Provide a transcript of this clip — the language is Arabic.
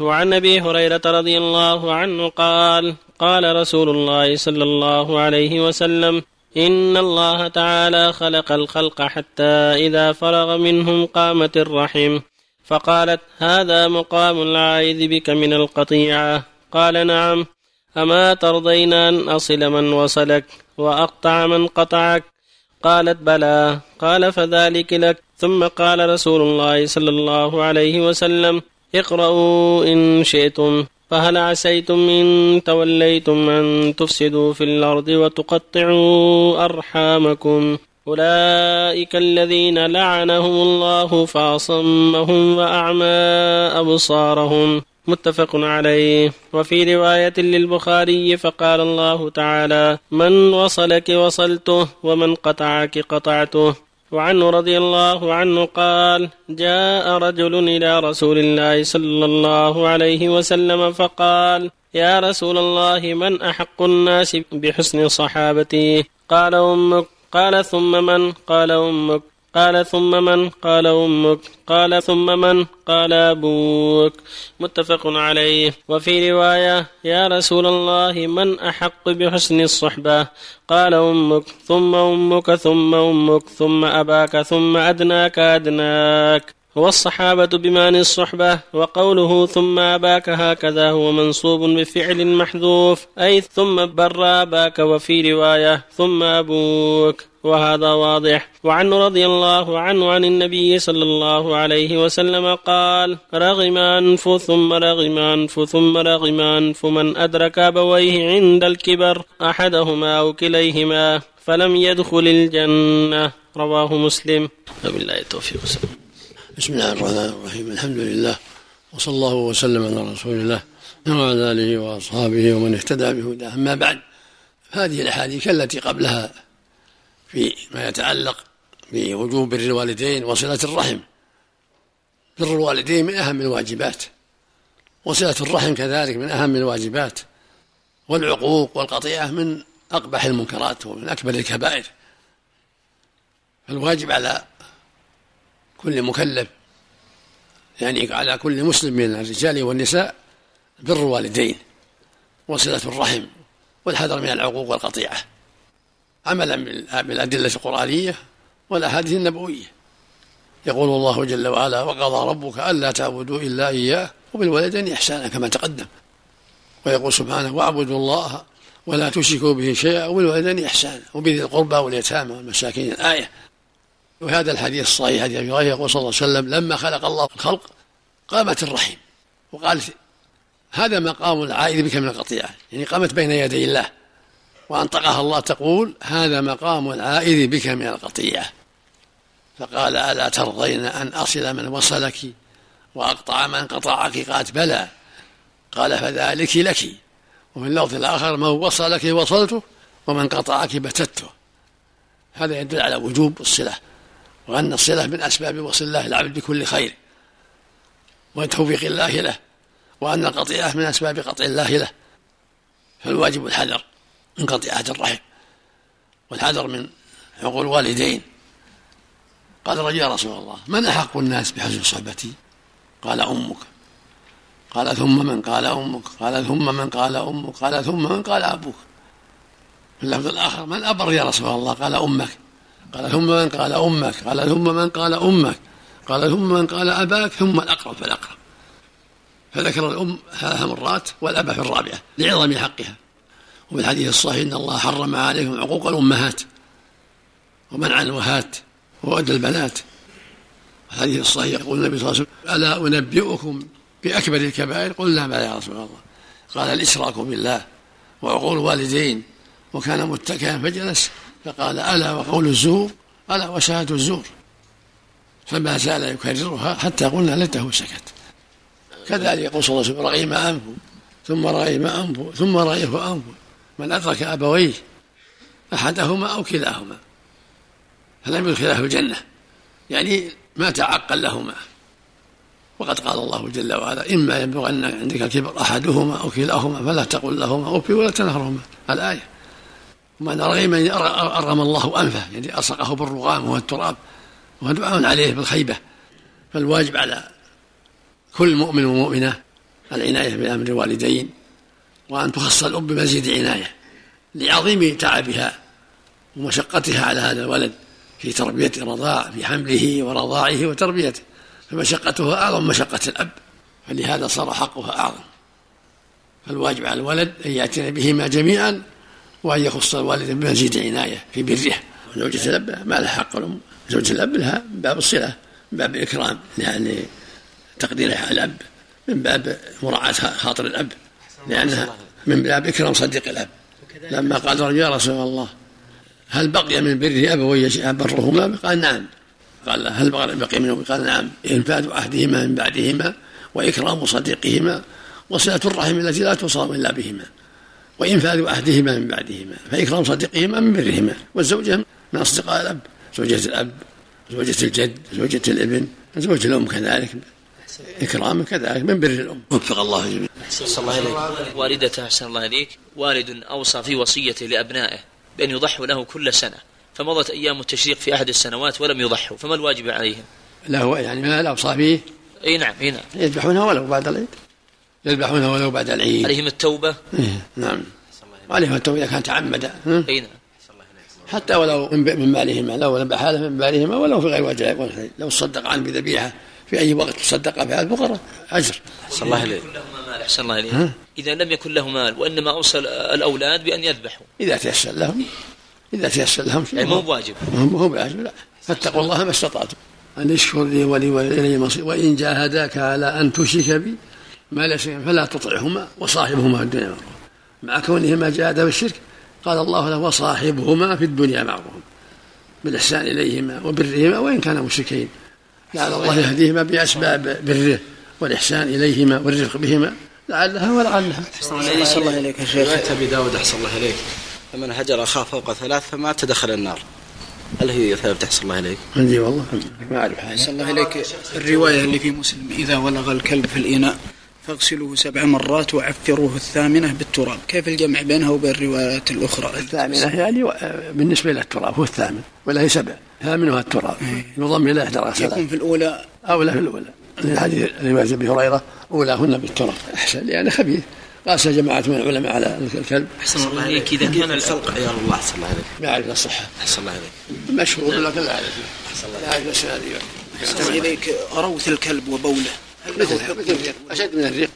وعن أبي هريرة رضي الله عنه قال قال رسول الله صلى الله عليه وسلم إن الله تعالى خلق الخلق حتى إذا فرغ منهم قامت الرحم. فقالت هذا مقام العائذ بك من القطيعة. قال نعم. أما ترضين أن أصل من وصلك وأقطع من قطعك؟ قالت بلى. قال فذلك لك. ثم قال رسول الله صلى الله عليه وسلم اقرأوا إن شئتم فهل عسيتم إن توليتم أن تفسدوا في الأرض وتقطعوا أرحامكم؟ أولئك الذين لعنهم الله فأصمهم وأعمى أبصارهم. متفق عليه. وفي رواية للبخاري فقال الله تعالى من وصلك وصلته ومن قطعك قطعته. وعنه رضي الله عنه قال جاء رجل إلى رسول الله صلى الله عليه وسلم فقال يا رسول الله من أحق الناس بحسن صحابتي؟ قال أمك. قال ثم من؟ قال أمك. قال ثم من؟ قال أمك. قال ثم من؟ قال أبوك. متفق عليه. وفي رواية يا رسول الله من أحق بحسن الصحبة؟ قال أمك. ثم أمك ثم أمك ثم أباك ثم أدناك أدناك. والصحابة بمان الصحبة وقوله ثم أباك هكذا هو منصوب بفعل محذوف أي ثم بر أباك وفي رواية ثم أبوك. وهذا واضح. وعنه رضي الله عنه عن النبي صلى الله عليه وسلم قال رغم أنف ثم رغم أنف ثم رغم أنف من أدرك أبويه عند الكبر أحدهما أو كليهما فلم يدخل الجنة. رواه مسلم. وبالله التوفيق بسم الله الرحمن الرحيم. الحمد لله. وصلى الله وسلم على رسول الله وعلى آله وأصحابه ومن اهتدى بهداه. أما بعد هذه الأحاديث التي قبلها في ما يتعلق بوجوب بر الوالدين وصلة الرحم. بر الوالدين من أهم الواجبات. وصلة الرحم كذلك من أهم الواجبات. والعقوق والقطيعة من أقبح المنكرات ومن أكبر الكبائر. فالواجب على كل مكلف يعني على كل مسلم من الرجال والنساء بر الوالدين. وصلة الرحم والحذر من العقوق والقطيعة. عملا بالأدلة القرآنية والأحاديث النبوية. يقول الله جل وعلا وقضى ربك ألا تعبدوا إلا إياه وبالوالدين إحسانا كما تقدم ويقول سبحانه واعبدوا الله ولا تشركوا به شيئا وبالوالدين إحسانا وبذي القربى واليتامى والمساكين الآية. وهذا الحديث الصحيح حديث أبي هريرة يقول صلى الله عليه وسلم لما خلق الله الخلق قامت الرحم وقال هذا مقام العائد بك من القطيعة يعني قامت بين يدي الله. وأنطقها الله تقول هذا مقام العائد بك من القطيعة. فقال ألا ترضين أن أصل من وصلك وأقطع من قطعك قالت بلى. قال فذلك لك. وفي اللفظ الآخر من وصلك وصلته ومن قطعك بتته. هذا يدل على وجوب الصلة وأن الصلة من أسباب وصل الله العبد بكل خير وتوفيق الله له وأن القطيعة من أسباب قطع الله له. فالواجب الحذر. من قطيعة الرحم والحذر من حقوق الوالدين. قال الرجل يا رسول الله من أحق الناس بحسن صحبتي؟ قال أمك. قال ثم من؟ قال أمك. قال ثم من؟ قال أمك. قال ثم من؟ قال أبوك. في اللفظ الآخر من أبر يا رسول الله؟ قال أمك. قال ثم من؟ قال أمك. قال ثم من؟ قال أمك. قال ثم من؟ قال أباك. ثم الأقرب فالأقرب فذكر الأم ثلاث مرات والأب في الرابعة لعظم حقها. وفي الحديث الصحيح إن الله حرم عليكم عقوق الأمهات ومنع الوهات وود البنات. الحديث الصحيح يقول النبي صلى الله عليه وسلم ألا أنبئكم بأكبر الكبائر؟ قلنا بلى يا رسول الله. قال الإشراك بالله وعقول الوالدين وكان متكئا فجلس. فقال ألا وقول الزور؟ ألا وشهادة الزور. فما زال يكررها حتى قلنا ليته سكت. كذلك يقول صلى الله عليه وسلم رغيم أنفه ثم رغيم أنفه ثم رغيف أنفه. من أدرك أبويه أحدهما أو كلاهما فلم يدخله الجنة يعني ما تعقل لهما. وقد قال الله جل وعلا إما يبلغن عندك الكبر أحدهما أو كلاهما فلا تقل لهما أف ولا تنهرهما. الآية رغيم يعني أرغم الله أنفه يعني ألصقه بالرغام والتراب ودعاء عليه بالخيبة. فالواجب على كل مؤمن ومؤمنة العناية بأمر الوالدين وأن تخص الأم بمزيد عناية لعظيم تعبها ومشقتها على هذا الولد في تربية الرضاع في حمله ورضاعه وتربيته. فمشقته أعظم مشقة الأب فلهذا صار حقها أعظم. فالواجب على الولد أن يأتينا بهما جميعا وأن يخص الوالد بمزيد عناية في بره. زوجة الأب ما لها حق الأم. زوجة الأب لها من باب الصلة من باب الإكرام يعني تقديرها الأب من باب مراعاة خاطر الأب. لأنها من باب إكرام صديق الأب. لما قال رجل يا رسول الله هل بقي من بره أبوي أبرهما قال نعم. قال هل بقي منه؟ قال نعم. إنفاذ عهدهما من بعدهما وإكرام صديقهما وصلة الرحم التي لا توصل إلا بهما وإنفاذ عهدهما من بعدهما فإكرام صديقهما من برهما والزوجة من أصدقاء الأب زوجة الأب زوجة الجد زوجة الابن زوجة الأم كذلك. إكراما كذلك من بر الأم. وفق الله جميعا. أحسن الله إليك. والدته أحسن الله إليك. والد أوصى في وصيته لأبنائه بأن يضحوا له كل سنة فمضت أيام التشريق في أحد السنوات ولم يضحوا فما الواجب عليهم؟ له يعني ما الأوصى فيه أي نعم أي نعم. يذبحونها ولو بعد العيد. يذبحونها ولو بعد العيد. عليهم التوبة؟ إيه نعم. وعليهم التوبة إذا كان تعمد أي نعم. حتى ولو من مالهما لو ذبح من مالهما ولو في غير وجه لو صدق عنه بذبيحة. في أي وقت تصدق بها الفقراء أجر. أحسن الله إليك. أحسن الله إليك. إذا لم يكن له مال وإنما اوصى الأولاد بأن يذبحوا. إذا تيسر لهم إذا تيسر لهم شيء. مو بواجب. مو بواجب لا فاتقوا الله ما استطعتم. أن اشكر لي ولي والي مصير وإن جاهداك على أن تشرك بي ما ليس فلا تطعهما وصاحبهما في الدنيا معروفا مع كونهما جاهدا بالشرك قال الله له وصاحبهما في الدنيا معروفا بالإحسان إليهما وبرهما وإن كانا مشركين لعل الله يهديهما بأسباب بره والإحسان إليهما والرفق بهما لعلها ولعلها. أحسن الله إليك. يا شيخ. رواية أبي داود أحسن الله إليك. فمن هجر أخاه فوق ثلاث فمات دخل النار. هل هي ثابتة؟ أحسن الله إليك؟ عندي والله. ما أعرف أحسن الله إليك. الرواية اللي في مسلم إذا ولغ الكلب في الإناء. فاغسلوه سبع مرات وعفروه الثامنة بالتراب. كيف الجمع بينها وبين الروايات الأخرى؟ الثامنة يعني بالنسبة إلى التراب هو الثامن ولا هي سبع ثامنها التراب. يضم إلى إحدى يكون في الأولى؟ أولى في الأولى. الحديث رواية أبي هريرة أولاهن بالتراب. أحسن يعني خبيث. قاس جماعة من العلماء على الكلب. أحسن الله عليك. إذا كان الخلق عيال الله أحسن الله عليك. ما أعرف الصحة. أحسن الله عليك. مشهور لكن لا أعرف. أحسن الله إليك روث الكلب وبوله. مثل الريق أشد من الريق